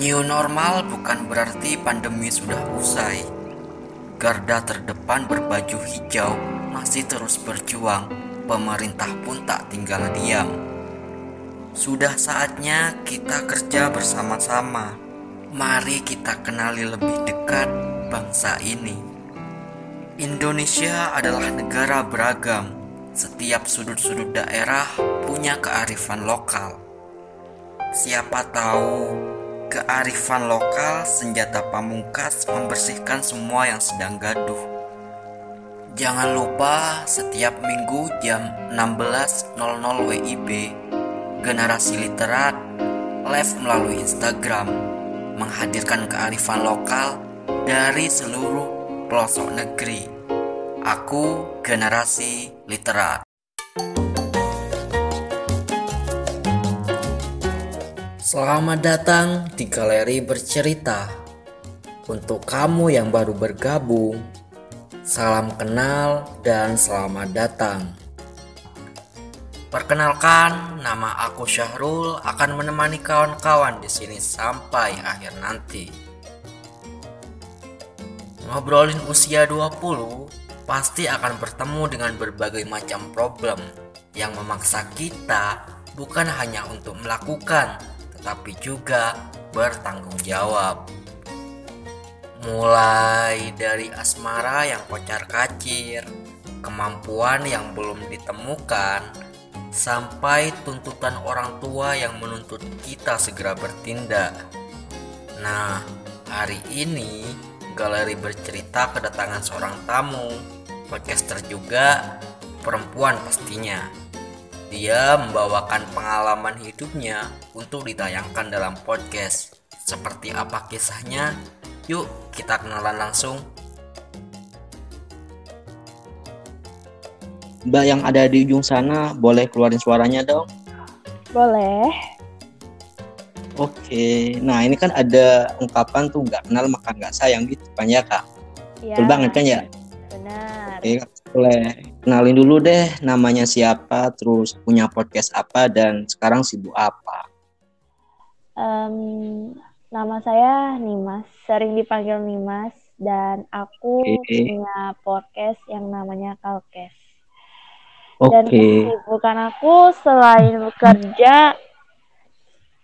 New normal bukan berarti pandemi sudah usai. Garda terdepan berbaju hijau masih terus berjuang. Pemerintah pun tak tinggal diam. Sudah saatnya kita kerja bersama-sama. Mari kita kenali lebih dekat bangsa ini. Indonesia adalah negara beragam. Setiap sudut-sudut daerah punya kearifan lokal. Siapa tahu kearifan lokal senjata pamungkas membersihkan semua yang sedang gaduh. Jangan lupa setiap minggu jam 16.00 WIB Generasi Literat live melalui Instagram menghadirkan kearifan lokal dari seluruh pelosok negeri. Aku Generasi Literat. Selamat datang di Galeri Bercerita. Untuk kamu yang baru bergabung, salam kenal dan selamat datang. Perkenalkan, nama aku Syahrul akan menemani kawan-kawan di sini sampai akhir nanti. Ngobrolin usia 20 pasti akan bertemu dengan berbagai macam problem yang memaksa kita bukan hanya untuk melakukan tetapi juga bertanggung jawab. Mulai dari asmara yang kocar kacir, kemampuan yang belum ditemukan, sampai tuntutan orang tua yang menuntut kita segera bertindak. Nah, hari ini galeri bercerita kedatangan seorang tamu, podcaster juga, perempuan pastinya. Dia membawakan pengalaman hidupnya untuk ditayangkan dalam podcast. Seperti apa kisahnya? Yuk, kita kenalan langsung. Mbak yang ada di ujung sana, boleh keluarin suaranya dong? Boleh. Oke, nah ini kan ada ungkapan tuh nggak kenal maka nggak sayang gitu kan ya kak? Ya, Betul banget kan ya? Benar. Oke, boleh kenalin dulu deh namanya siapa, terus punya podcast apa, dan sekarang sibuk apa? Um, nama saya Nimas, sering dipanggil Nimas, dan aku okay. punya podcast yang namanya Kalkes. Okay. Dan kesibukan aku selain bekerja,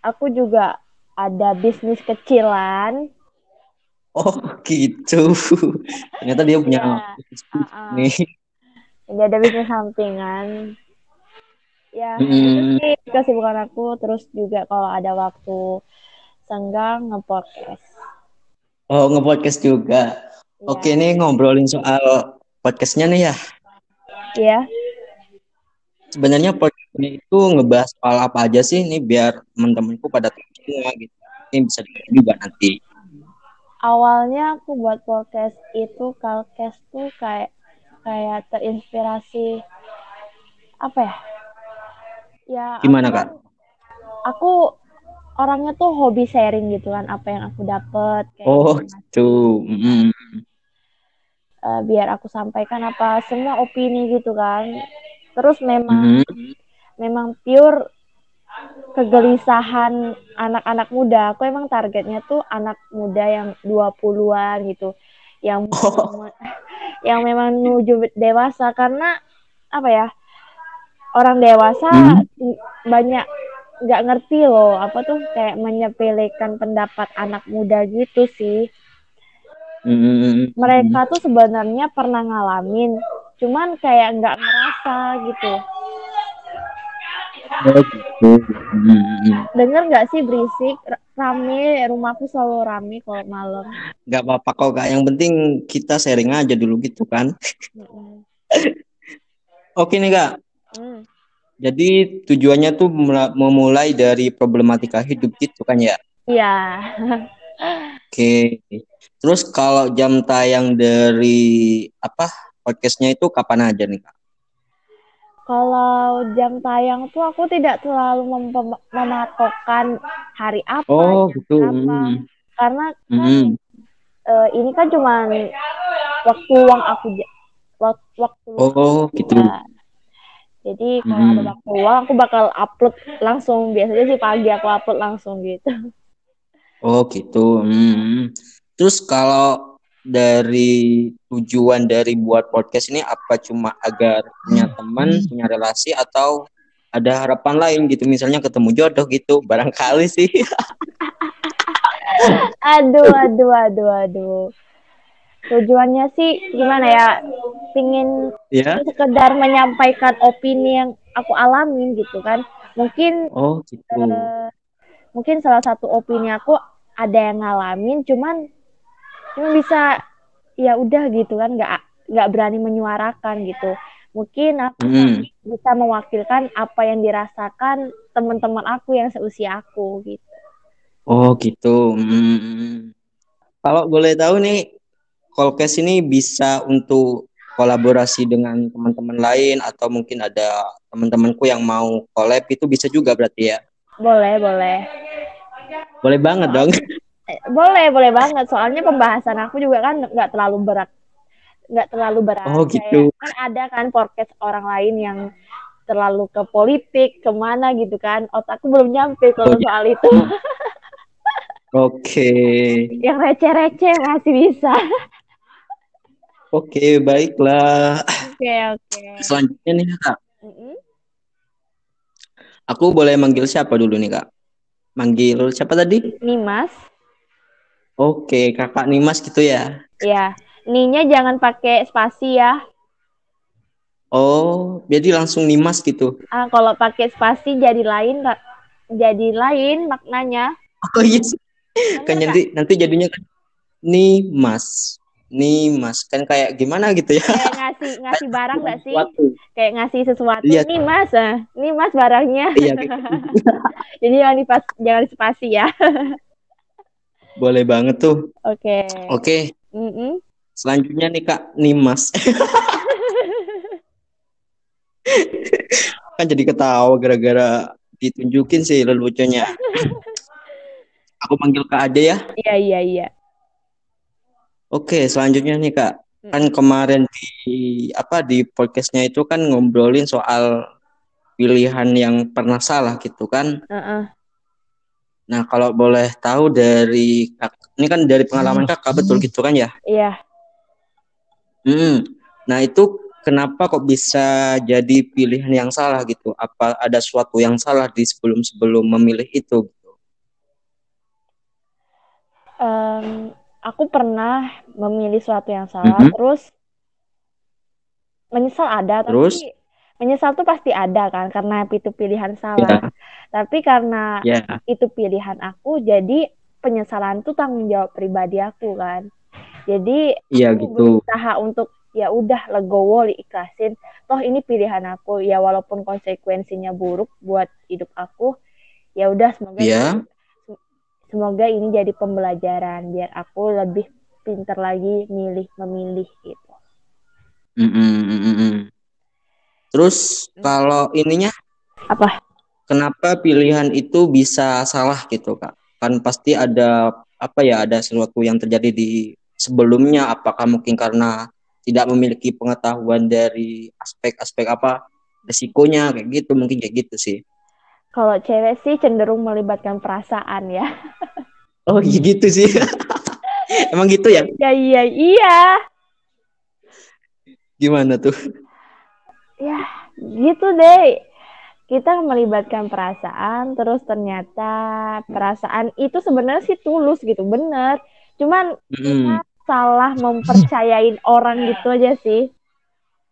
aku juga ada bisnis kecilan. Oh gitu. Ternyata dia punya ya, bisnis uh -uh. nih. Jadi ada bisnis sampingan. Ya mm. itu sih kesibukan aku. Terus juga kalau ada waktu senggang ngepodcast. Oh ngepodcast juga. Ya. oke nih ngobrolin soal podcastnya nih ya. Iya. Sebenarnya podcastnya itu ngebahas soal apa aja sih? Nih biar teman-temanku pada tahu semua gitu. Ini bisa juga nanti awalnya aku buat podcast itu kalkes tuh kayak kayak terinspirasi apa ya? Ya gimana aku, kak? Aku orangnya tuh hobi sharing gitu kan apa yang aku dapet. oh gitu. Mm. Uh, biar aku sampaikan apa semua opini gitu kan. Terus memang mm. memang pure kegelisahan anak-anak muda. Aku emang targetnya tuh anak muda yang 20-an gitu. Yang oh yang memang menuju dewasa karena apa ya orang dewasa hmm. banyak nggak ngerti loh apa tuh kayak menyepelekan pendapat anak muda gitu sih hmm. mereka tuh sebenarnya pernah ngalamin cuman kayak nggak ngerasa gitu. Hmm. Dengar nggak sih berisik? rame rumahku selalu rame kalau malam. Nggak apa-apa kok kak. Yang penting kita sharing aja dulu gitu kan. Mm. oke nih kak. Mm. jadi tujuannya tuh memulai dari problematika hidup gitu kan ya? Iya. Oke. Terus kalau jam tayang dari apa podcastnya itu kapan aja nih kak kalau jam tayang tuh aku tidak terlalu mem mematokkan hari apa, oh, gitu. apa. Hmm. Karena kan uh, ini kan cuma waktu uang aku waktu waktu Oh, gitu. Jadi kalau hmm. ada waktu uang aku bakal upload langsung. Biasanya sih pagi aku upload langsung gitu. Oh gitu. Hmm. Terus kalau dari tujuan dari buat podcast ini apa cuma agar punya teman, punya relasi atau ada harapan lain gitu misalnya ketemu jodoh gitu barangkali sih. aduh, aduh, aduh, aduh. Tujuannya sih gimana ya? Pingin ya? sekedar menyampaikan opini yang aku alamin gitu kan. Mungkin Oh, gitu. Uh, mungkin salah satu opini aku ada yang ngalamin cuman cuma bisa ya udah gitu kan nggak nggak berani menyuarakan gitu. Mungkin aku mm. bisa mewakilkan apa yang dirasakan teman-teman aku yang seusia aku gitu. Oh gitu. Mm. kalau boleh tahu nih Kolkes ini bisa untuk kolaborasi dengan teman-teman lain atau mungkin ada teman-temanku yang mau collab itu bisa juga berarti ya? Boleh boleh. Boleh banget dong boleh boleh banget. Soalnya pembahasan aku juga kan nggak terlalu berat. Nggak terlalu berat. Oh gitu. kan ada kan podcast orang lain yang terlalu ke politik ke mana gitu kan. Otakku belum nyampe kalau oh, soal itu. Oke. Okay. yang receh-receh masih bisa. Oke okay, baiklah. Oke okay, oke. Okay. selanjutnya nih kak. Mm -hmm. aku boleh manggil siapa dulu nih kak? Manggil siapa tadi? Nimas Oke, kakak Nimas gitu ya? Iya, Ninya jangan pakai spasi ya. Oh, jadi langsung Nimas gitu? Ah, kalau pakai spasi jadi lain, jadi lain maknanya. Oh iya, kan nanti nanti jadinya kan Nimas, Nimas kan kayak gimana gitu ya? Kayak ngasih ngasih barang gak sih? Kayak ngasih sesuatu. Iya. Nih mas, ah. nih mas barangnya. Iya. Gitu. jadi jangan dipas, jangan spasi ya. Boleh banget tuh. Oke. Okay. Oke. Okay. Mm -mm. Selanjutnya nih Kak Nimas. kan jadi ketawa gara-gara ditunjukin sih leluconnya. Aku panggil Kak Ade ya. Iya iya iya. Oke, selanjutnya nih Kak. Kan kemarin di apa di podcastnya itu kan ngobrolin soal pilihan yang pernah salah gitu kan. Uh -uh. Nah, kalau boleh tahu dari ini kan dari pengalaman hmm. kakak betul gitu kan ya? Iya. Hmm. Nah, itu kenapa kok bisa jadi pilihan yang salah gitu? Apa ada sesuatu yang salah di sebelum-sebelum memilih itu? Um, aku pernah memilih sesuatu yang salah, mm -hmm. terus menyesal ada, terus? tapi menyesal tuh pasti ada kan karena itu pilihan salah. Yeah. Tapi karena yeah. itu pilihan aku jadi penyesalan tuh tanggung jawab pribadi aku kan. Jadi yeah, aku gitu. berusaha untuk ya udah legowo ikhlasin. Toh ini pilihan aku ya walaupun konsekuensinya buruk buat hidup aku. Ya udah semoga yeah. semoga ini jadi pembelajaran biar aku lebih pinter lagi milih memilih gitu. Mm -mm, Terus hmm. kalau ininya apa? Kenapa pilihan itu bisa salah gitu kak? Kan pasti ada apa ya ada sesuatu yang terjadi di sebelumnya. Apakah mungkin karena tidak memiliki pengetahuan dari aspek-aspek apa resikonya kayak gitu mungkin kayak gitu sih. Kalau cewek sih cenderung melibatkan perasaan ya. Oh iya gitu sih. Emang gitu ya? Ya iya iya. Gimana tuh? ya gitu deh kita melibatkan perasaan terus ternyata perasaan itu sebenarnya sih tulus gitu bener. Cuman mm. kita salah mempercayain orang gitu aja sih.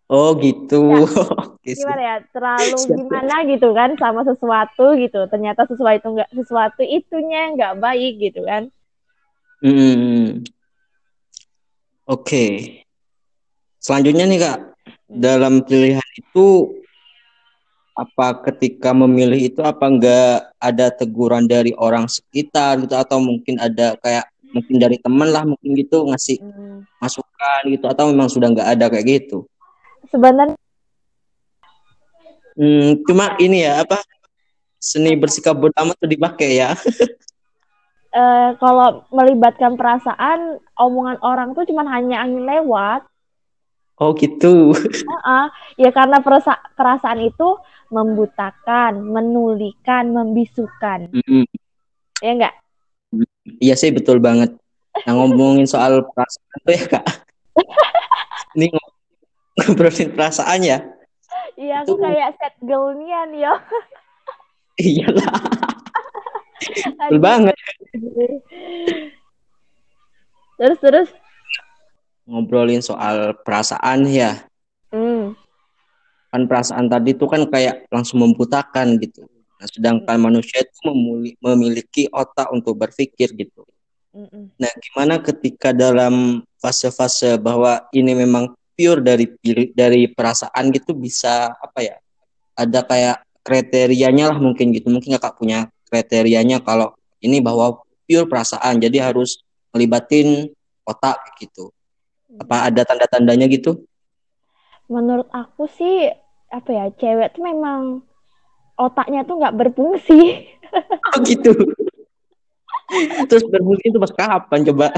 Oh gitu. Ya, gimana ya terlalu gimana gitu kan sama sesuatu gitu. Ternyata sesuatu nggak sesuatu itunya nggak baik gitu kan. Mm. oke. Okay. selanjutnya nih kak. Dalam pilihan itu apa ketika memilih itu apa enggak ada teguran dari orang sekitar gitu atau mungkin ada kayak mungkin dari teman lah mungkin gitu ngasih hmm. masukan gitu atau memang sudah enggak ada kayak gitu sebenarnya hmm, cuma ini ya apa seni bersikap bodoh amat tuh dipakai ya uh, kalau melibatkan perasaan omongan orang tuh cuma hanya angin lewat Oh gitu. Uh -uh. Ya karena perasa perasaan itu membutakan, menulikan, membisukan. Mm -hmm. Ya enggak? Iya sih betul banget. Nah ngomongin soal perasaan tuh ya kak. Ini ngobrolin perasaan ya. Iya aku kayak set girl nian ya. Iyalah. betul banget. Terus terus ngobrolin soal perasaan ya. Hmm. Kan perasaan tadi tuh kan kayak langsung membutakan gitu. Nah, sedangkan manusia itu memiliki otak untuk berpikir gitu. Nah, gimana ketika dalam fase-fase bahwa ini memang pure dari dari perasaan gitu bisa apa ya? Ada kayak kriterianya lah mungkin gitu. Mungkin kakak punya kriterianya kalau ini bahwa pure perasaan. Jadi harus melibatin otak gitu. Apa ada tanda-tandanya gitu? Menurut aku sih apa ya cewek tuh memang otaknya tuh nggak berfungsi. Oh gitu. Terus berfungsi itu pas kapan coba?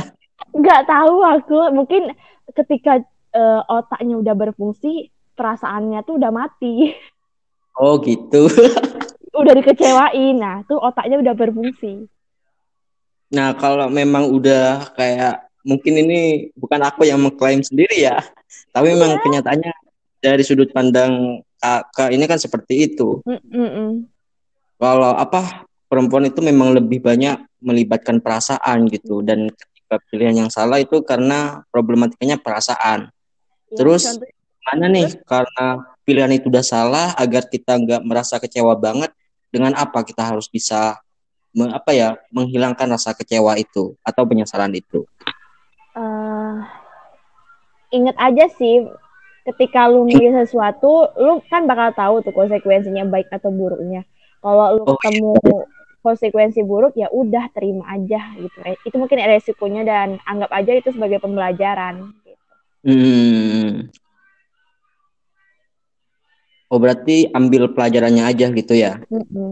Nggak tahu aku. Mungkin ketika uh, otaknya udah berfungsi, perasaannya tuh udah mati. Oh gitu. udah dikecewain, nah tuh otaknya udah berfungsi. Nah kalau memang udah kayak mungkin ini bukan aku yang mengklaim sendiri ya, tapi memang yeah. kenyataannya dari sudut pandang kakak ini kan seperti itu. Mm -mm. Kalau apa perempuan itu memang lebih banyak melibatkan perasaan gitu dan ketika pilihan yang salah itu karena problematikanya perasaan. Ya, Terus contoh... mana nih karena pilihan itu udah salah agar kita nggak merasa kecewa banget dengan apa kita harus bisa apa ya menghilangkan rasa kecewa itu atau penyesalan itu uh, inget aja sih ketika lu milih sesuatu lu kan bakal tahu tuh konsekuensinya baik atau buruknya kalau lu oh, ketemu konsekuensi buruk ya udah terima aja gitu itu mungkin resikonya dan anggap aja itu sebagai pembelajaran gitu. hmm. oh berarti ambil pelajarannya aja gitu ya mm -hmm.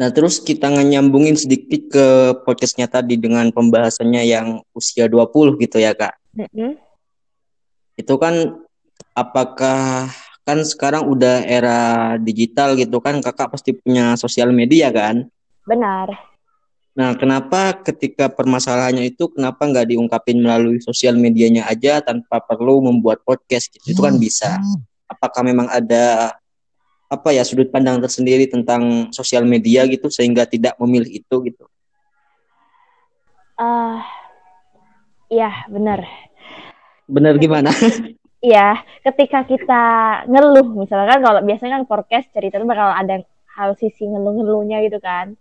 Nah, terus kita nyambungin sedikit ke podcastnya tadi dengan pembahasannya yang usia 20 gitu ya, Kak. Mm-hmm. Itu kan apakah kan sekarang udah era digital gitu kan, Kakak pasti punya sosial media kan? Benar. Nah, kenapa ketika permasalahannya itu kenapa nggak diungkapin melalui sosial medianya aja tanpa perlu membuat podcast gitu? Itu kan bisa. Apakah memang ada apa ya sudut pandang tersendiri tentang sosial media gitu sehingga tidak memilih itu gitu? Uh, ya benar. Benar gimana? Iya, ketika kita ngeluh, misalkan kalau biasanya kan forecast cerita itu bakal ada hal sisi ngeluh-ngeluhnya gitu kan.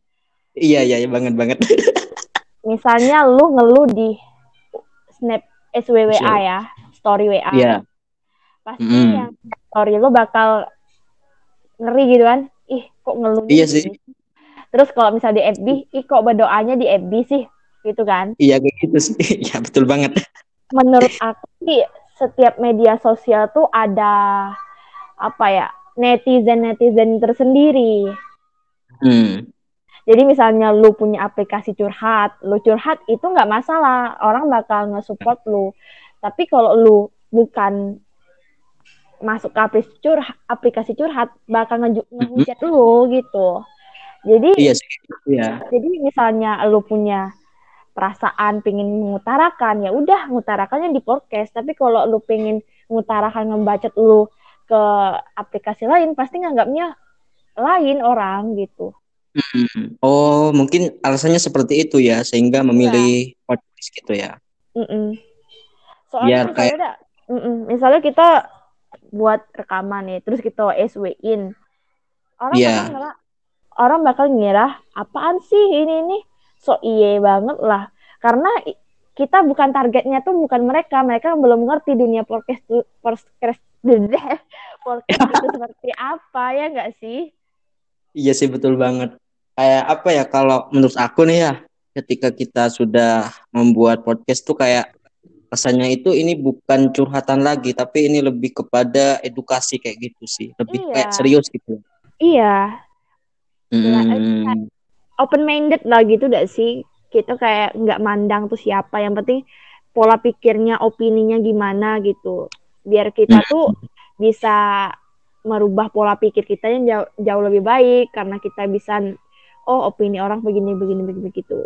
Iya, iya, iya banget banget. misalnya lu ngeluh di snap SWWA sure. ya, story WA. Iya. Pasti mm. yang story lu bakal ngeri gitu kan ih kok ngeluh iya sih terus kalau misalnya di FB ih kok berdoanya di FB sih gitu kan iya kayak gitu sih ya betul banget menurut aku sih setiap media sosial tuh ada apa ya netizen netizen tersendiri hmm. jadi misalnya lu punya aplikasi curhat lu curhat itu nggak masalah orang bakal nge-support lu tapi kalau lu bukan masuk ke aplikasi curhat, aplikasi curhat bakal ngeju ngehujat -hmm. lu gitu. Jadi iya sih. Iya. Jadi misalnya lu punya perasaan pengen mengutarakan ya udah ngutarakannya di podcast tapi kalau lu pengen mengutarakan ngebacet lu ke aplikasi lain pasti nganggapnya lain orang gitu. Hmm. Oh, mungkin alasannya seperti itu ya, sehingga memilih ya. podcast gitu ya. Mm -mm. Soalnya Biar kayak... -mm. misalnya kita buat rekaman nih terus kita SW-in orang yeah. bakal ngira orang bakal ngira apaan sih ini nih so iye banget lah. Karena kita bukan targetnya tuh bukan mereka. Mereka belum ngerti dunia podcast podcast podcast itu seperti apa ya enggak sih? Iya sih betul banget. Kayak apa ya kalau menurut aku nih ya ketika kita sudah membuat podcast tuh kayak rasanya itu ini bukan curhatan lagi tapi ini lebih kepada edukasi kayak gitu sih. Lebih iya. kayak serius gitu. Iya. Hmm. Open minded lah gitu gak sih kita kayak nggak mandang tuh siapa yang penting pola pikirnya opininya gimana gitu biar kita hmm. tuh bisa merubah pola pikir kita yang jauh, jauh lebih baik karena kita bisa oh opini orang begini begini begini begitu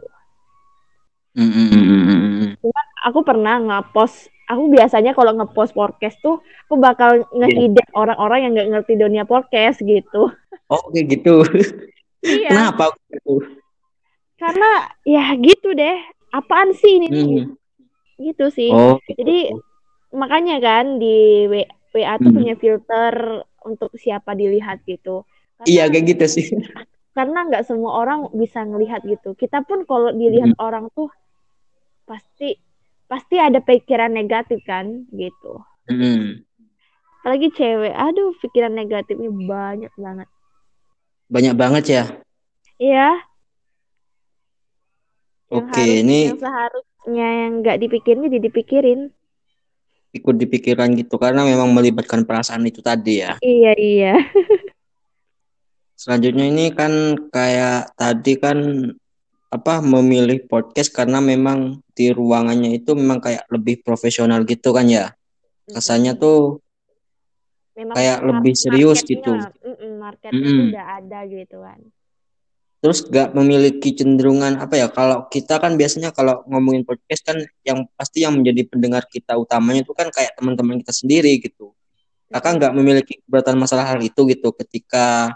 mm-hmm. Cuman aku pernah nge-post aku biasanya kalau nge-post podcast tuh aku bakal nge-ide yeah. orang-orang yang nggak ngerti dunia podcast gitu oh kayak gitu iya. Kenapa gitu? Karena ya gitu deh. Apaan sih ini hmm. gitu sih. Oh, gitu. jadi makanya kan di WA tuh hmm. punya filter untuk siapa dilihat gitu. Karena, iya kayak gitu sih. Karena nggak semua orang bisa ngelihat gitu. Kita pun kalau dilihat hmm. orang tuh pasti pasti ada pikiran negatif kan gitu. Hmm. apalagi cewek. Aduh pikiran negatifnya banyak banget banyak banget ya. Iya. Oke okay, ini yang seharusnya yang nggak dipikirin jadi dipikirin. Ikut dipikiran gitu karena memang melibatkan perasaan itu tadi ya. Iya iya. Selanjutnya ini kan kayak tadi kan apa memilih podcast karena memang di ruangannya itu memang kayak lebih profesional gitu kan ya. Kesannya tuh memang kayak lebih serius gitu. Marketnya mm -hmm. udah ada gitu kan. Terus gak memiliki cenderungan apa ya kalau kita kan biasanya kalau ngomongin podcast kan yang pasti yang menjadi pendengar kita utamanya itu kan kayak teman-teman kita sendiri gitu. Kakak nggak memiliki keberatan masalah hal itu gitu ketika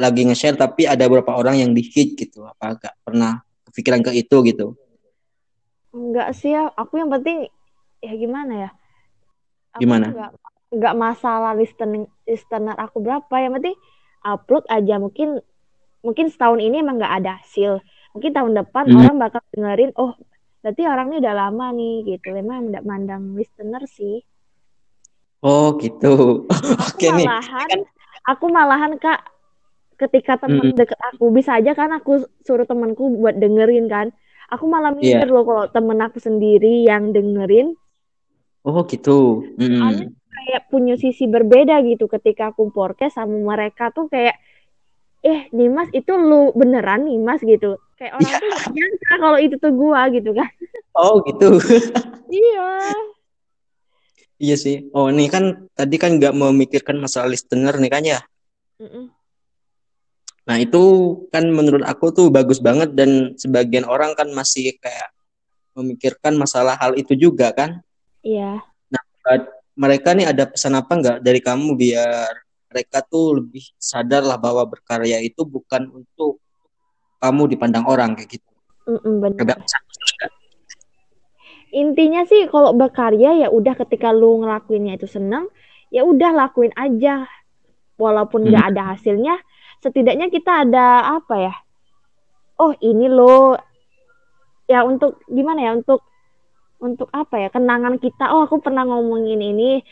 lagi nge-share tapi ada beberapa orang yang di hit gitu apa gak pernah kepikiran ke itu gitu enggak sih ya aku yang penting ya gimana ya aku gimana enggak masalah listening listener aku berapa. Yang penting upload aja. Mungkin mungkin setahun ini emang nggak ada hasil. Mungkin tahun depan hmm. orang bakal dengerin oh berarti orang ini udah lama nih gitu. Emang enggak mandang listener sih. Oh gitu. Oke nih. kan aku malahan kak ketika teman hmm. deket aku bisa aja kan aku suruh temanku buat dengerin kan. Aku malah mikir yeah. loh kalau temen aku sendiri yang dengerin. Oh gitu. Mm. Kayak punya sisi berbeda gitu ketika aku podcast sama mereka tuh kayak eh Nimas itu lu beneran Nimas? gitu. Kayak orang yeah. tuh gak nyangka kalau itu tuh gua gitu kan. Oh gitu. Iya. Iya sih. Oh nih kan tadi kan nggak memikirkan masalah listener nih kan ya? Mm -mm Nah itu kan menurut aku tuh bagus banget dan sebagian orang kan masih kayak memikirkan masalah hal itu juga kan. Iya. Nah mereka nih ada pesan apa nggak dari kamu biar mereka tuh lebih sadar lah bahwa berkarya itu bukan untuk kamu dipandang orang kayak gitu. Mm benar. Intinya sih kalau berkarya ya udah ketika lu ngelakuinnya itu seneng, ya udah lakuin aja walaupun nggak hmm. ada hasilnya setidaknya kita ada apa ya oh ini loh ya untuk gimana ya untuk untuk apa ya kenangan kita oh aku pernah ngomongin ini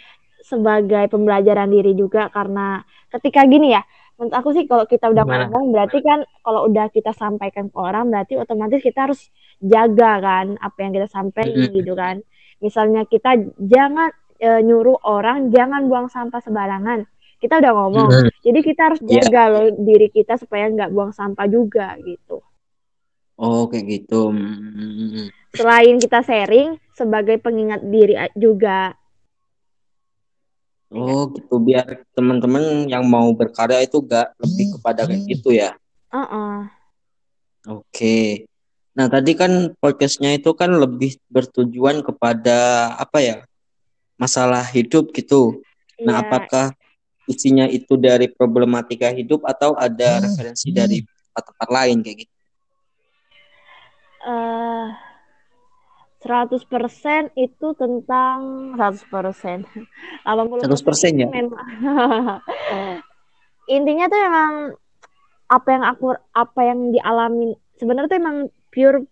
sebagai pembelajaran diri juga karena ketika gini ya menurut aku sih kalau kita udah Gimana? ngomong berarti kan kalau udah kita sampaikan ke orang berarti otomatis kita harus jaga kan apa yang kita sampaikan gitu kan misalnya kita jangan e, nyuruh orang jangan buang sampah sembarangan kita udah ngomong jadi kita harus iya. jaga yeah. loh diri kita supaya nggak buang sampah juga gitu oh kayak gitu hmm. Selain kita sharing sebagai pengingat diri juga oh gitu biar teman-teman yang mau berkarya itu gak lebih kepada kayak gitu ya uh -uh. oke okay. nah tadi kan podcastnya itu kan lebih bertujuan kepada apa ya masalah hidup gitu nah yeah. apakah isinya itu dari problematika hidup atau ada hmm. referensi dari tempat-tempat lain kayak gitu? Uh, 100% itu tentang 100%. 80% 100% ya. Memang intinya tuh emang apa yang aku apa yang dialami sebenarnya tuh emang pure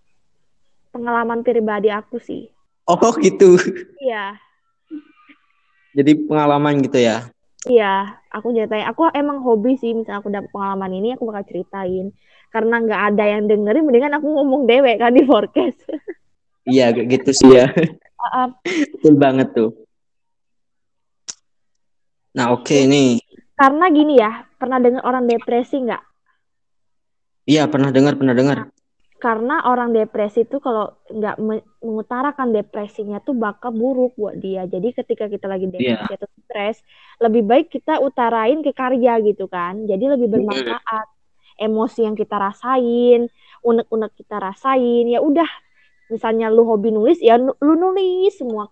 pengalaman pribadi aku sih. Oh gitu. Iya. Jadi pengalaman gitu ya. Iya, aku ceritain. Aku emang hobi sih, misalnya aku dapat pengalaman ini, aku bakal ceritain. Karena nggak ada yang dengerin, mendingan aku ngomong dewek kan di forecast. iya, gitu sih ya. Uh, Betul banget tuh. Nah, oke okay, nih. Karena gini ya, pernah dengar orang depresi nggak? Iya, pernah dengar, pernah dengar karena orang depresi itu kalau nggak mengutarakan depresinya tuh bakal buruk buat dia. Jadi ketika kita lagi depresi yeah. atau stres, lebih baik kita utarain ke karya gitu kan. Jadi lebih bermanfaat. emosi yang kita rasain unek-unek kita rasain ya udah misalnya lu hobi nulis ya lu nulis semua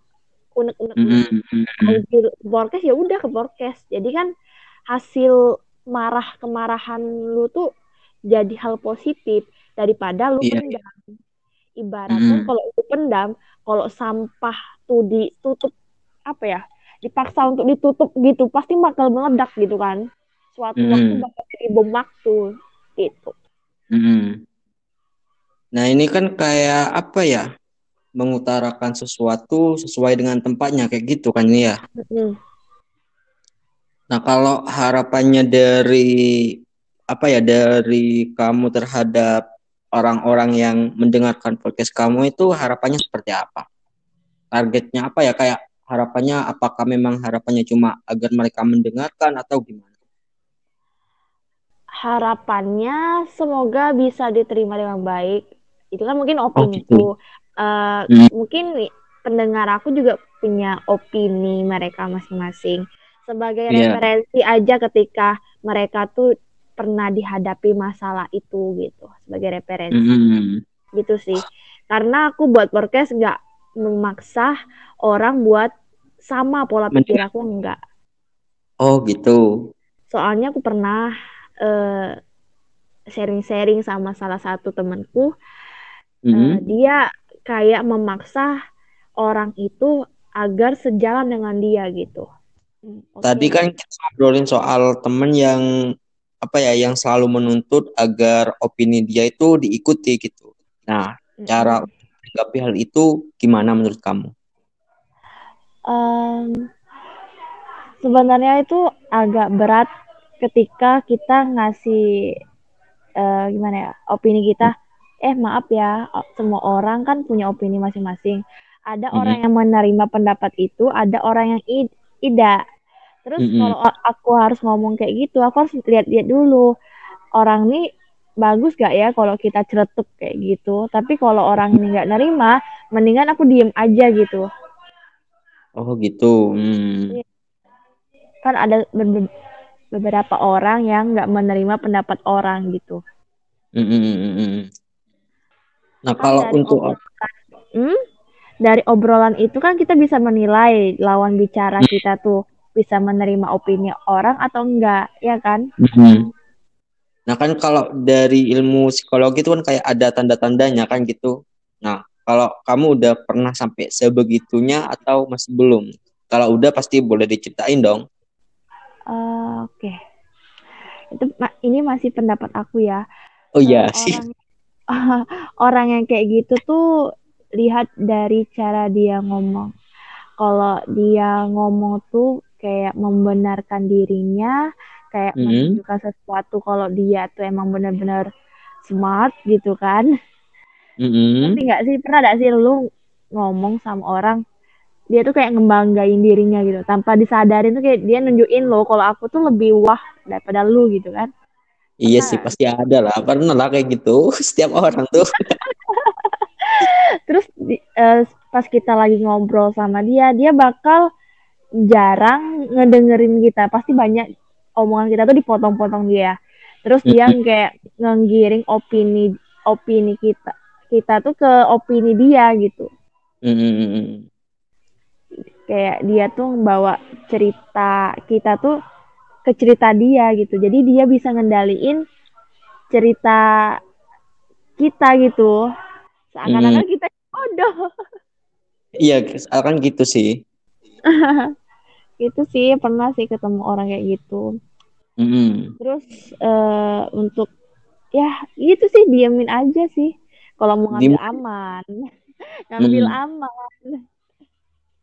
unek-unek -hmm. ke podcast ya udah ke podcast jadi kan hasil marah kemarahan lu tuh jadi hal positif daripada lu yeah. pendam ibaratnya mm. kalau lu pendam kalau sampah tuh ditutup apa ya dipaksa untuk ditutup gitu pasti bakal meledak gitu kan suatu mm. waktu bakal jadi bom waktu gitu mm. Nah ini kan kayak apa ya mengutarakan sesuatu sesuai dengan tempatnya kayak gitu kan ya. Mm. Nah kalau harapannya dari apa ya dari kamu terhadap orang-orang yang mendengarkan podcast kamu itu harapannya seperti apa? Targetnya apa ya kayak harapannya apakah memang harapannya cuma agar mereka mendengarkan atau gimana? Harapannya semoga bisa diterima dengan baik. Itu kan mungkin opini oh, gitu uh, hmm. mungkin pendengar aku juga punya opini mereka masing-masing. Sebagai yeah. referensi aja ketika mereka tuh pernah dihadapi masalah itu gitu. Sebagai referensi. Mm. gitu sih. Karena aku buat podcast nggak memaksa orang buat sama pola pikir aku enggak oh gitu. Soalnya aku pernah uh, sharing-sharing sama salah satu temanku mm -hmm. uh, dia kayak memaksa orang itu agar sejalan dengan dia gitu. Hmm, okay. Tadi kan kita ngobrolin soal temen yang apa ya yang selalu menuntut agar opini dia itu diikuti gitu. Nah, mm-hmm. cara menanggapi hal itu gimana menurut kamu? Um, sebenarnya itu agak berat ketika kita ngasih uh, gimana ya opini kita eh maaf ya semua orang kan punya opini masing-masing ada mm-hmm. orang yang menerima pendapat itu ada orang yang tidak terus mm-hmm. kalau aku harus ngomong kayak gitu aku harus lihat-lihat dulu orang ini bagus gak ya kalau kita ceretuk kayak gitu tapi kalau orang ini nggak nerima mendingan aku diem aja gitu oh gitu hmm. Iya. kan ada beberapa orang yang nggak menerima pendapat orang gitu. Nah, kan kalau untuk obrolan, hmm, dari obrolan itu kan kita bisa menilai lawan bicara hmm. kita tuh bisa menerima opini orang atau enggak, ya kan? Hmm. Nah, kan kalau dari ilmu psikologi itu kan kayak ada tanda-tandanya kan gitu. Nah, kalau kamu udah pernah sampai sebegitunya atau masih belum? Kalau udah pasti boleh diceritain dong. Uh, Oke. Okay. Itu ini masih pendapat aku ya. Oh iya sih. Orang orang yang kayak gitu tuh lihat dari cara dia ngomong. Kalau dia ngomong tuh kayak membenarkan dirinya, kayak mm -hmm. menunjukkan sesuatu kalau dia tuh emang benar-benar smart gitu kan. Mm -hmm. Tapi nggak sih pernah gak sih lu ngomong sama orang dia tuh kayak ngebanggain dirinya gitu tanpa disadarin tuh kayak dia nunjukin lo kalau aku tuh lebih wah daripada lu gitu kan Iya sih pasti ada lah, pernah lah kayak gitu setiap orang tuh. Terus uh, pas kita lagi ngobrol sama dia, dia bakal jarang ngedengerin kita. Pasti banyak omongan kita tuh dipotong-potong dia. Terus dia kayak ngegiring opini opini kita kita tuh ke opini dia gitu. Kayak dia tuh bawa cerita kita tuh ke cerita dia gitu. Jadi dia bisa ngendaliin cerita kita gitu. Seakan-akan hmm. kita bodoh. Iya, akan gitu sih. gitu sih, pernah sih ketemu orang kayak gitu. Mm. Terus uh, untuk ya gitu sih diamin aja sih. Kalau mau ngambil Dim aman, ngambil mm. aman.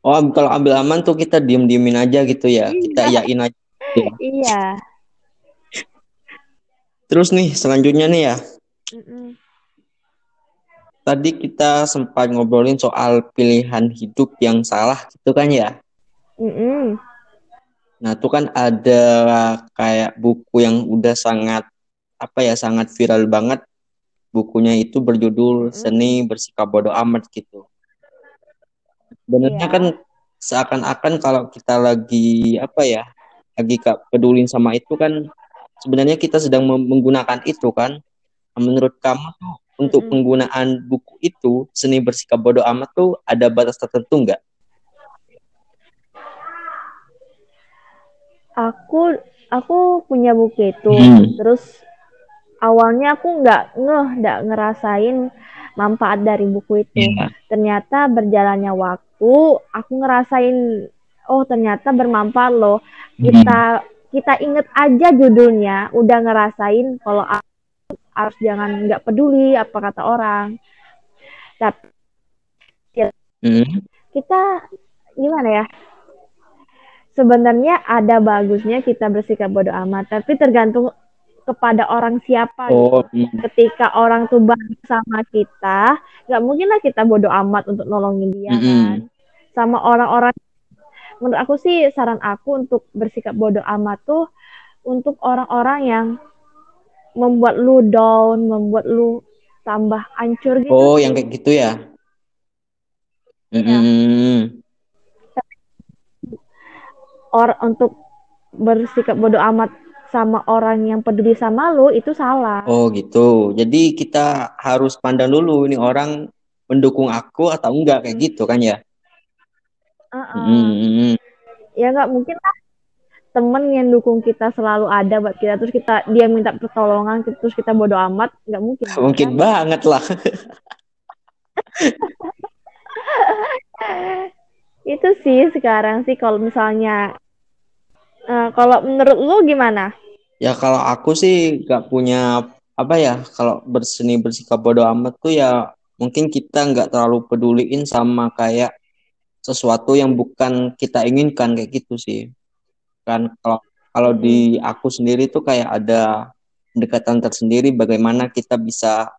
Oh, kalau ambil aman tuh kita diem diemin aja gitu ya. Iya. Kita yakin aja Iya. iya. Terus nih selanjutnya nih ya. Mm-mm. Tadi kita sempat ngobrolin soal pilihan hidup yang salah gitu kan ya. Mm-mm. Nah itu kan ada kayak buku yang udah sangat apa ya sangat viral banget. Bukunya itu berjudul mm. Seni Bersikap Bodoh Amat gitu. Sebenarnya yeah. kan seakan-akan kalau kita lagi apa ya lagi kak pedulin sama itu kan sebenarnya kita sedang menggunakan itu kan. Menurut kamu tuh untuk penggunaan buku itu seni bersikap bodoh amat tuh ada batas tertentu nggak? Aku aku punya buku itu, hmm. terus awalnya aku nggak ngeh, nggak ngerasain manfaat dari buku itu. Yeah. Ternyata berjalannya waktu, aku ngerasain, oh ternyata bermanfaat loh. Kita hmm. kita inget aja judulnya, udah ngerasain kalau harus jangan nggak peduli apa kata orang tapi mm. kita gimana ya sebenarnya ada bagusnya kita bersikap bodoh amat tapi tergantung kepada orang siapa oh, gitu. ketika orang tuh baik sama kita nggak mungkin lah kita bodoh amat untuk nolongin dia mm -hmm. kan sama orang-orang menurut aku sih saran aku untuk bersikap bodoh amat tuh untuk orang-orang yang membuat lu down, membuat lu tambah hancur gitu. Oh, yang kayak gitu ya? Mm -hmm. Or untuk bersikap bodoh amat sama orang yang peduli sama lu itu salah. Oh gitu. Jadi kita harus pandang dulu ini orang mendukung aku atau enggak kayak gitu kan ya? Uh -uh. Hmm. Ya nggak mungkin lah temen yang dukung kita selalu ada buat kita terus kita dia minta pertolongan terus kita bodoh amat nggak mungkin mungkin kan? banget lah itu sih sekarang sih kalau misalnya uh, kalau menurut lu gimana ya kalau aku sih nggak punya apa ya kalau berseni bersikap bodoh amat tuh ya mungkin kita nggak terlalu peduliin sama kayak sesuatu yang bukan kita inginkan kayak gitu sih kan kalau kalau di aku sendiri tuh kayak ada pendekatan tersendiri bagaimana kita bisa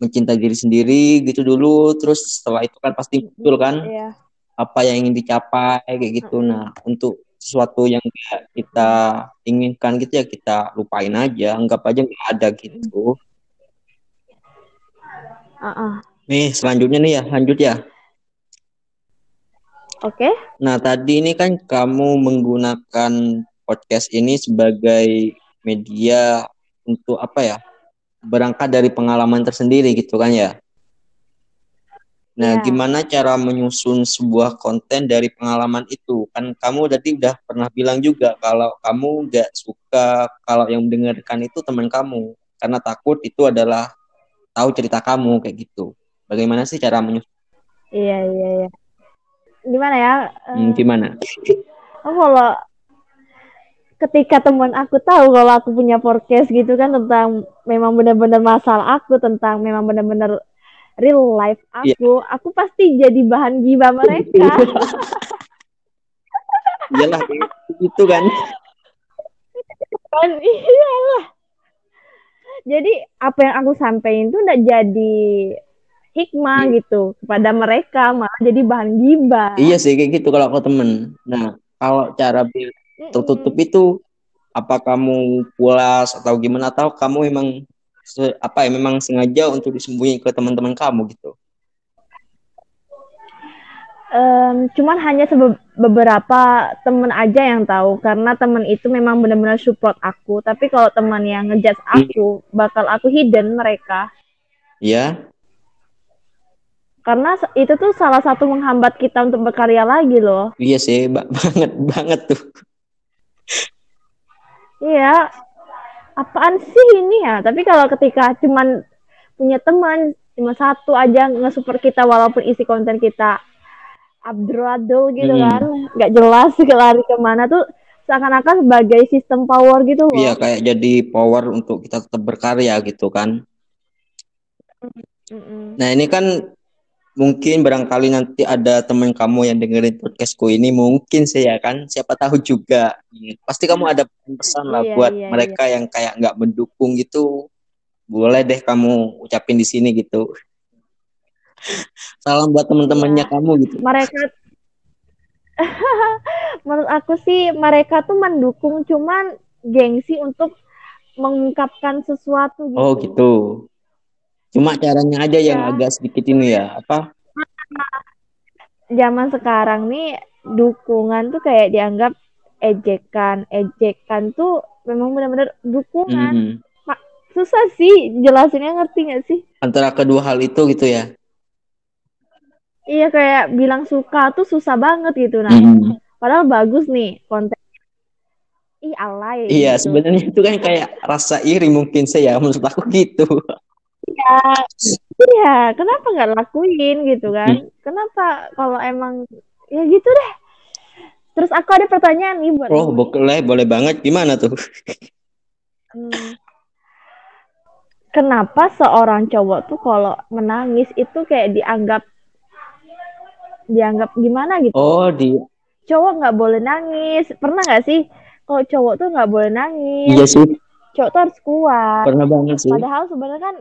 mencintai diri sendiri gitu dulu terus setelah itu kan pasti muncul kan yeah. apa yang ingin dicapai kayak gitu mm -hmm. nah untuk sesuatu yang kita inginkan gitu ya kita lupain aja anggap aja nggak ada gitu uh -uh. nih selanjutnya nih ya lanjut ya Oke. Okay. Nah, tadi ini kan kamu menggunakan podcast ini sebagai media untuk apa ya? Berangkat dari pengalaman tersendiri gitu kan ya. Nah, yeah. gimana cara menyusun sebuah konten dari pengalaman itu? Kan kamu tadi udah pernah bilang juga kalau kamu nggak suka kalau yang mendengarkan itu teman kamu karena takut itu adalah tahu cerita kamu kayak gitu. Bagaimana sih cara menyusun? Iya, iya, iya gimana ya? Hmm, gimana? Oh, kalau ketika teman aku tahu kalau aku punya podcast gitu kan tentang memang benar-benar masalah aku tentang memang benar-benar real life iya. aku, yeah. aku pasti jadi bahan gibah mereka. Iyalah itu kan. kan iyalah. Jadi apa yang aku sampaikan itu udah jadi hikmah iya. gitu kepada mereka malah jadi bahan gibah. Iya sih kayak gitu kalau aku temen. Nah kalau cara tertutup itu apa kamu pulas atau gimana atau kamu memang apa ya memang sengaja untuk disembunyi ke teman-teman kamu gitu? Um, cuman hanya beberapa temen aja yang tahu karena temen itu memang benar-benar support aku tapi kalau teman yang ngejudge hmm. aku bakal aku hidden mereka Iya karena itu tuh salah satu menghambat kita untuk berkarya lagi loh. Iya sih, banget banget tuh. Iya, apaan sih ini ya? Tapi kalau ketika cuman punya teman cuma satu aja nge-super kita walaupun isi konten kita abdradul gitu hmm. kan, nggak jelas lari ke mana tuh seakan-akan sebagai sistem power gitu loh. Iya, kayak jadi power untuk kita tetap berkarya gitu kan. Mm -mm. Nah ini kan mungkin barangkali nanti ada teman kamu yang dengerin podcastku ini mungkin sih ya kan siapa tahu juga pasti kamu ada pesan lah iya, buat iya, mereka iya. yang kayak nggak mendukung gitu boleh deh kamu ucapin di sini gitu salam buat teman-temannya iya. kamu gitu mereka menurut aku sih mereka tuh mendukung cuman gengsi untuk mengungkapkan sesuatu gitu. oh gitu Cuma caranya aja yang ya. agak sedikit ini ya, apa? Zaman sekarang nih dukungan tuh kayak dianggap ejekan. Ejekan tuh memang benar-benar dukungan hmm. Mak, susah sih jelasinnya ngerti gak sih antara kedua hal itu gitu ya iya kayak bilang suka tuh susah banget gitu nah hmm. padahal bagus nih konten ih alay iya gitu. sebenarnya itu kan kayak rasa iri mungkin saya menurut aku gitu iya. Iya kenapa nggak lakuin gitu kan? Hmm. kenapa kalau emang ya gitu deh. Terus aku ada pertanyaan nih buat oh boleh boleh banget. Gimana tuh? Hmm. kenapa seorang cowok tuh kalau menangis itu kayak dianggap dianggap gimana gitu? Oh di cowok nggak boleh nangis. Pernah nggak sih kalau cowok tuh nggak boleh nangis? Iya sih. Cowok tuh harus kuat. Pernah banget sih. Padahal sebenarnya kan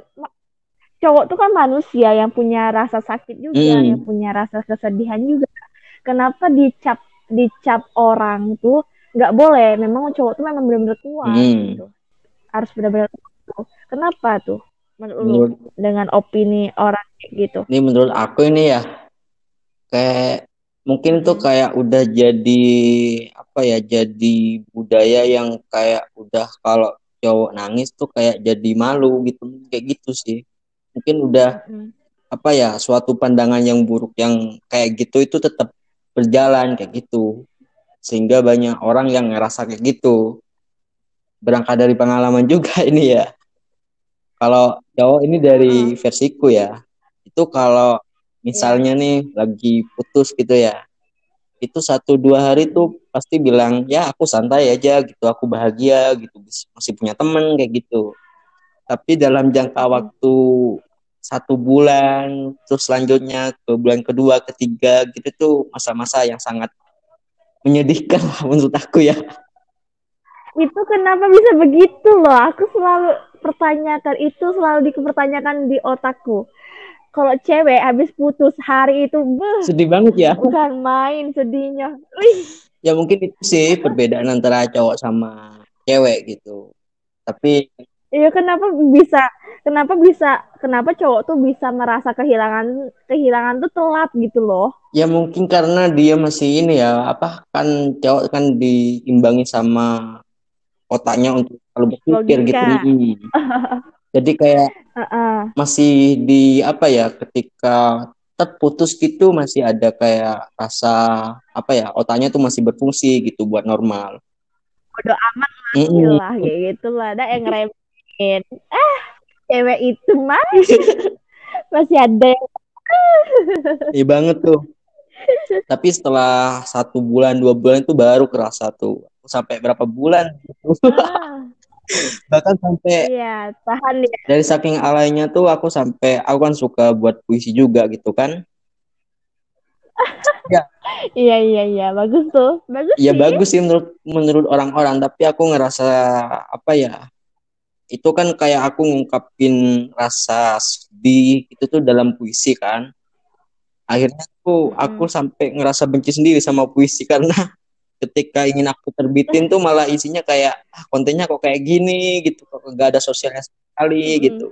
cowok tuh kan manusia yang punya rasa sakit juga hmm. yang punya rasa kesedihan juga. Kenapa dicap dicap orang tuh nggak boleh? Memang cowok tuh memang benar-benar kuat hmm. gitu. Harus benar-benar kenapa tuh? Menurut, menurut dengan opini orang gitu? Ini menurut aku ini ya kayak mungkin tuh kayak udah jadi apa ya jadi budaya yang kayak udah kalau cowok nangis tuh kayak jadi malu gitu. Kayak gitu sih mungkin udah hmm. apa ya suatu pandangan yang buruk yang kayak gitu itu tetap berjalan kayak gitu. Sehingga banyak orang yang ngerasa kayak gitu. Berangkat dari pengalaman juga ini ya. Kalau cowok ini dari versiku ya itu kalau misalnya yeah. nih lagi putus gitu ya itu satu dua hari tuh pasti bilang ya aku santai aja gitu aku bahagia gitu masih punya temen kayak gitu. Tapi dalam jangka waktu satu bulan terus selanjutnya ke bulan kedua ketiga gitu tuh masa-masa yang sangat menyedihkan lah menurut aku ya. Itu kenapa bisa begitu loh? Aku selalu pertanyakan itu selalu dipertanyakan di otakku. Kalau cewek habis putus hari itu beuh, sedih banget ya. bukan main sedihnya. Wih. ya mungkin itu sih perbedaan antara cowok sama cewek gitu. Tapi iya kenapa bisa kenapa bisa kenapa cowok tuh bisa merasa kehilangan kehilangan tuh telat gitu loh? Ya mungkin karena dia masih ini ya apa kan cowok kan diimbangi sama otaknya untuk selalu berpikir gitu. Jadi kayak uh-uh. masih di apa ya ketika terputus gitu masih ada kayak rasa apa ya otaknya tuh masih berfungsi gitu buat normal. Bodo amat lah mm-hmm. lah kayak gitu lah. Ada yang remehin ah cewek itu mah masih ada. Yang iya banget tuh. Tapi setelah satu bulan dua bulan itu baru kerasa tuh. Sampai berapa bulan? Ah. Bahkan sampai iya tahan ya. dari saking alainya tuh aku sampai aku kan suka buat puisi juga gitu kan. Ya. Iya iya iya. Bagus tuh. Bagus ya bagus sih menurut menurut orang-orang. Tapi aku ngerasa apa ya itu kan kayak aku ngungkapin rasa sedih itu tuh dalam puisi kan akhirnya tuh hmm. aku sampai ngerasa benci sendiri sama puisi karena ketika ingin aku terbitin tuh malah isinya kayak ah, kontennya kok kayak gini gitu kok gak ada sosialnya sekali mm -hmm. gitu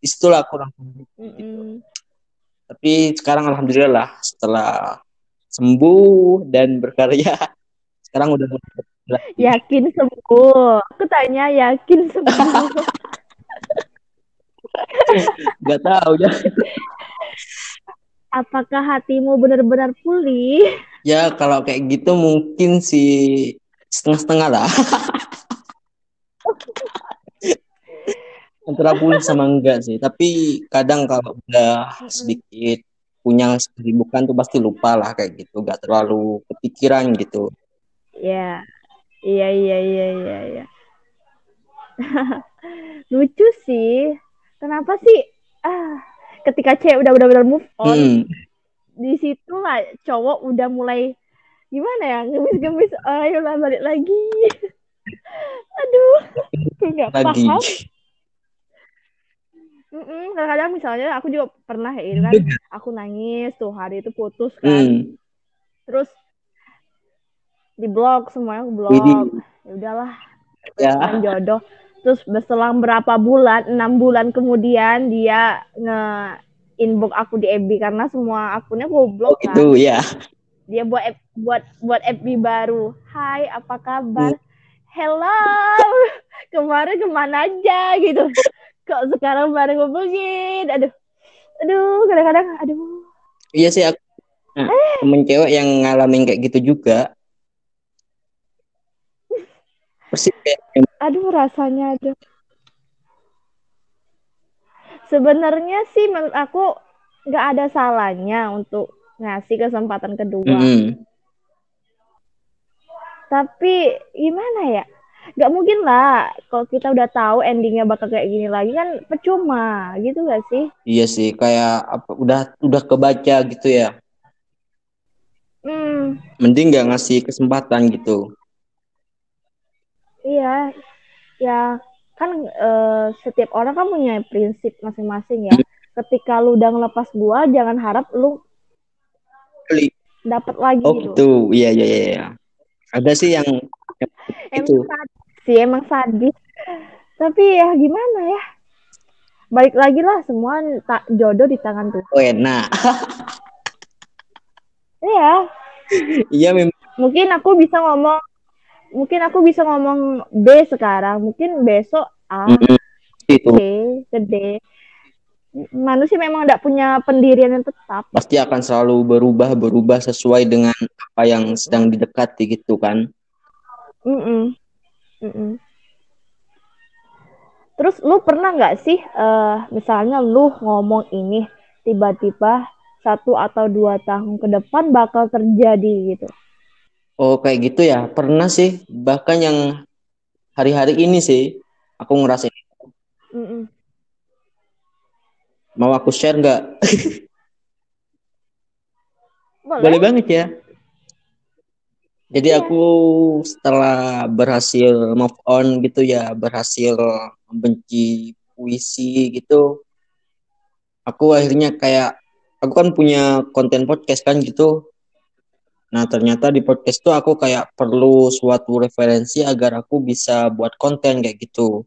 di situlah aku langsung gitu. -hmm. tapi sekarang alhamdulillah lah setelah sembuh dan berkarya sekarang udah yakin sembuh aku tanya yakin sembuh nggak tahu ya apakah hatimu benar-benar pulih Ya kalau kayak gitu mungkin sih setengah-setengah lah. Antara pulih sama enggak sih. Tapi kadang kalau udah sedikit punya kesibukan tuh pasti lupa lah kayak gitu. Gak terlalu kepikiran gitu. Iya. Iya, iya, iya, iya, iya. Lucu sih. Kenapa sih? Ah, ketika cewek udah benar-benar move on, hmm di situ lah cowok udah mulai gimana ya ngemis-ngemis ayolah balik lagi aduh nggak paham Mm-mm, kadang-kadang misalnya aku juga pernah ya kan aku nangis tuh hari itu putus kan mm. terus di blog semuanya aku blog ya udahlah ya. jodoh terus berselang berapa bulan enam bulan kemudian dia nge inbox aku di FB karena semua akunnya aku blok oh, kan. Itu ya. Dia buat buat buat FB baru. Hai, apa kabar? Hmm. hello kemarin ke mana aja gitu kok sekarang baru ngomongin aduh aduh kadang-kadang aduh iya sih aku eh. temen cewek yang ngalamin kayak gitu juga persis kayak aduh rasanya aduh sebenarnya sih menurut aku nggak ada salahnya untuk ngasih kesempatan kedua. Mm. Tapi gimana ya? Gak mungkin lah kalau kita udah tahu endingnya bakal kayak gini lagi kan percuma gitu gak sih? Iya sih kayak apa udah udah kebaca gitu ya. Hmm. Mending nggak ngasih kesempatan gitu. Iya, ya kan uh, setiap orang kan punya prinsip masing-masing ya. Ketika lu udah ngelepas gua, jangan harap lu dapat lagi oh, gitu. Iya, iya, iya, iya. Ada sih yang, itu. Sadis sih, emang sadis. Tapi ya gimana ya? Balik lagi lah semua tak jodoh di tangan tuh. Oh, enak. Iya. Iya memang. Mungkin aku bisa ngomong mungkin aku bisa ngomong B sekarang, mungkin besok A. Mm -hmm. Itu. C, gede manusia memang tidak punya pendirian yang tetap. Pasti akan selalu berubah berubah sesuai dengan apa yang sedang didekati gitu kan. Mm -mm. Mm -mm. Terus lu pernah nggak sih, uh, misalnya lu ngomong ini tiba-tiba satu atau dua tahun ke depan bakal terjadi gitu? Oh kayak gitu ya, pernah sih. Bahkan yang hari-hari ini sih aku ngerasain. Mm -mm Mau aku share nggak? Boleh. Boleh banget ya. Jadi iya. aku setelah berhasil move on gitu ya, berhasil membenci puisi gitu, aku akhirnya kayak aku kan punya konten podcast kan gitu. Nah ternyata di podcast tuh aku kayak perlu suatu referensi agar aku bisa buat konten kayak gitu.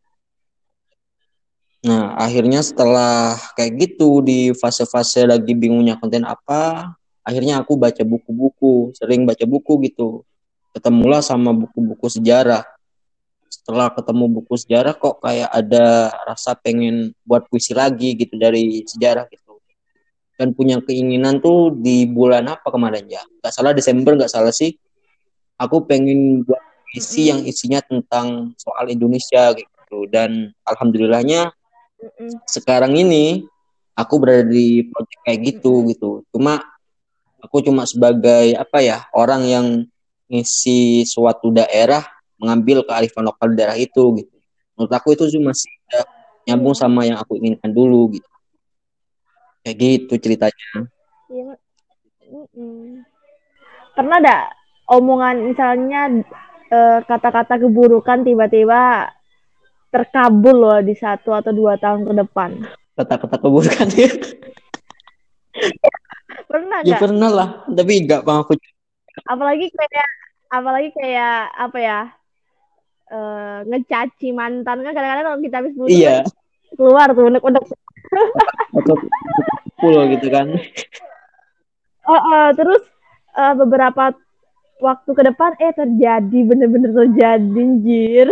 Nah, akhirnya setelah kayak gitu di fase-fase lagi bingungnya konten apa, akhirnya aku baca buku-buku, sering baca buku gitu. Ketemulah sama buku-buku sejarah. Setelah ketemu buku sejarah kok kayak ada rasa pengen buat puisi lagi gitu dari sejarah gitu. Dan punya keinginan tuh di bulan apa kemarin ya? Gak salah Desember gak salah sih. Aku pengen buat puisi yang isinya tentang soal Indonesia gitu. Dan alhamdulillahnya sekarang ini aku berada di project kayak gitu mm gitu. Cuma aku cuma sebagai apa ya orang yang ngisi suatu daerah mengambil kearifan lokal daerah itu gitu. Menurut aku itu cuma masih nyambung sama yang aku inginkan dulu gitu kayak gitu ceritanya ya. pernah ada omongan misalnya eh, kata-kata keburukan tiba-tiba terkabul loh di satu atau dua tahun ke depan. Kata-kata keburukan ya. pernah gak? Ya pernah lah, tapi enggak bang aku. Apalagi kayak apalagi kayak apa ya? Uh, ngecaci mantan kan kadang-kadang kalau kita habis putus iya. kan keluar tuh unek-unek atau full gitu kan uh, uh, terus uh, beberapa waktu ke depan eh terjadi bener-bener terjadi anjir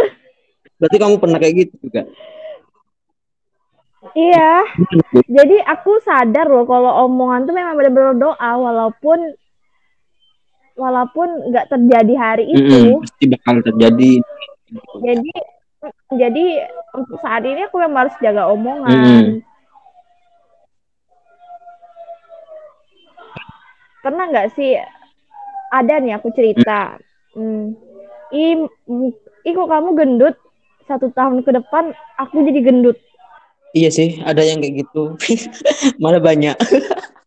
Berarti kamu pernah kayak gitu juga? Iya. Jadi aku sadar loh kalau omongan tuh memang benar-benar doa walaupun walaupun nggak terjadi hari itu. Mm -hmm, pasti bakal terjadi. Jadi jadi untuk saat ini aku memang harus jaga omongan. Mm. Pernah nggak sih ada nih aku cerita. Hmm. Ih, ih kok kamu gendut? satu tahun ke depan aku jadi gendut. Iya sih, ada yang kayak gitu. Malah banyak.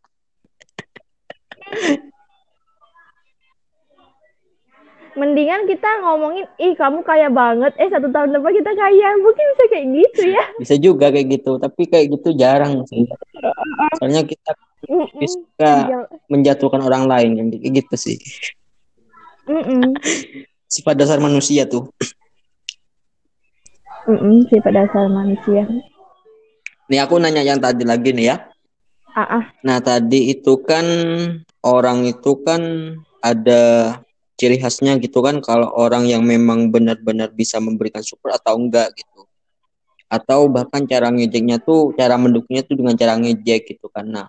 Mendingan kita ngomongin, ih kamu kaya banget, eh satu tahun depan kita kaya. Mungkin bisa kayak gitu ya. Bisa juga kayak gitu, tapi kayak gitu jarang sih. Soalnya kita bisa menjatuhkan orang lain, yang kayak gitu sih. Sifat dasar manusia tuh. Mm -mm, sifat dasar manusia. Nih aku nanya yang tadi lagi nih ya. Ah, ah. Nah tadi itu kan orang itu kan ada ciri khasnya gitu kan kalau orang yang memang benar-benar bisa memberikan support atau enggak gitu. Atau bahkan cara ngejeknya tuh cara mendukungnya tuh dengan cara ngejek gitu kan. Nah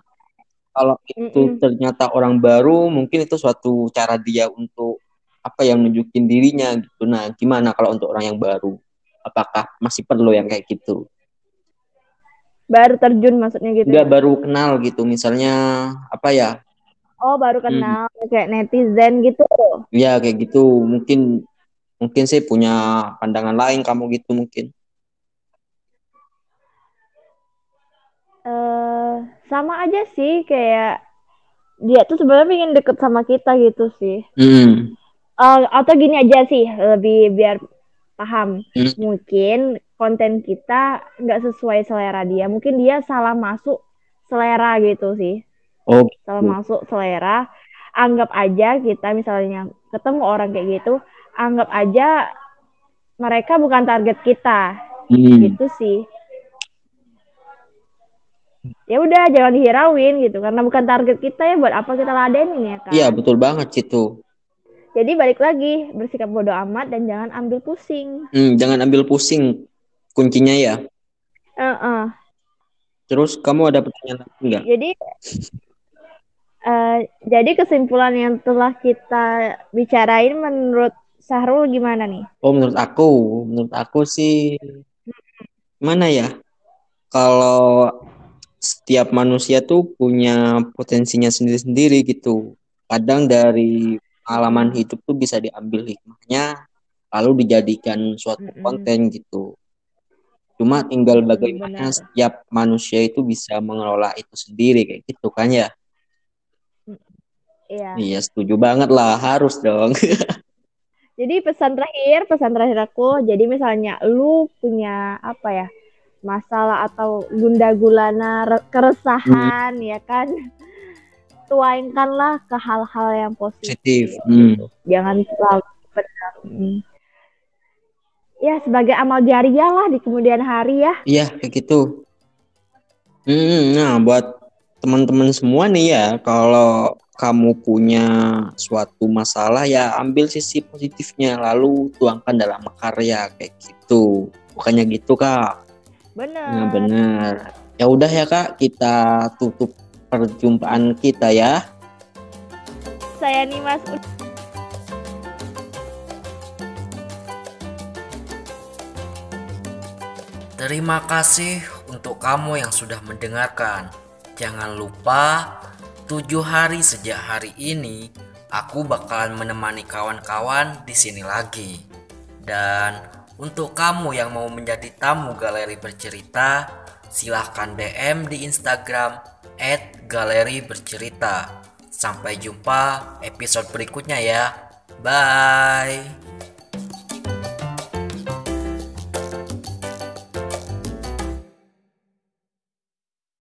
kalau itu mm -mm. ternyata orang baru mungkin itu suatu cara dia untuk apa yang nunjukin dirinya gitu. Nah gimana kalau untuk orang yang baru? Apakah masih perlu yang kayak gitu? Baru terjun maksudnya gitu Enggak ya? baru kenal gitu. Misalnya apa ya Oh, baru hmm. kenal hmm. kayak netizen gitu. Iya, kayak gitu. Mungkin mungkin sih punya pandangan lain kamu gitu mungkin. Uh, sama aja sih kayak dia tuh sebenarnya pengen deket sama kita gitu sih. Hmm. Uh, atau gini aja sih lebih biar paham. Hmm. Mungkin konten kita nggak sesuai selera dia. Mungkin dia salah masuk selera gitu sih. Oh. Kalau masuk selera, anggap aja kita misalnya ketemu orang kayak gitu, anggap aja mereka bukan target kita. Hmm. Gitu sih. Ya udah jangan dihirauin gitu karena bukan target kita ya buat apa kita ladenin ya kan. Iya, betul banget situ. Jadi balik lagi bersikap bodoh amat dan jangan ambil pusing. Hmm, jangan ambil pusing kuncinya ya. Uh -uh. Terus kamu ada pertanyaan lagi enggak? Jadi Uh, jadi kesimpulan yang telah kita bicarain menurut Sahrul gimana nih? Oh menurut aku, menurut aku sih mana ya? Kalau setiap manusia tuh punya potensinya sendiri-sendiri gitu. Kadang dari pengalaman hidup tuh bisa diambil hikmahnya, lalu dijadikan suatu mm -hmm. konten gitu. Cuma tinggal bagaimana Benar. setiap manusia itu bisa mengelola itu sendiri kayak gitu kan ya. Iya. Iya, setuju banget lah, harus dong. jadi pesan terakhir, pesan terakhir aku, jadi misalnya lu punya apa ya? masalah atau gunda gulana keresahan hmm. ya kan tuainkanlah ke hal-hal yang positif, positif. Hmm. jangan selalu benar hmm. ya sebagai amal jariah lah di kemudian hari ya iya kayak gitu hmm, nah buat teman-teman semua nih ya kalau kamu punya suatu masalah ya ambil sisi positifnya lalu tuangkan dalam karya kayak gitu. Bukannya gitu kak? Benar. Nah, benar. Ya udah ya kak kita tutup perjumpaan kita ya. Saya nih mas Terima kasih untuk kamu yang sudah mendengarkan. Jangan lupa Tujuh hari sejak hari ini, aku bakalan menemani kawan-kawan di sini lagi. Dan untuk kamu yang mau menjadi tamu galeri bercerita, silahkan DM di Instagram @galeri bercerita. Sampai jumpa episode berikutnya ya. Bye.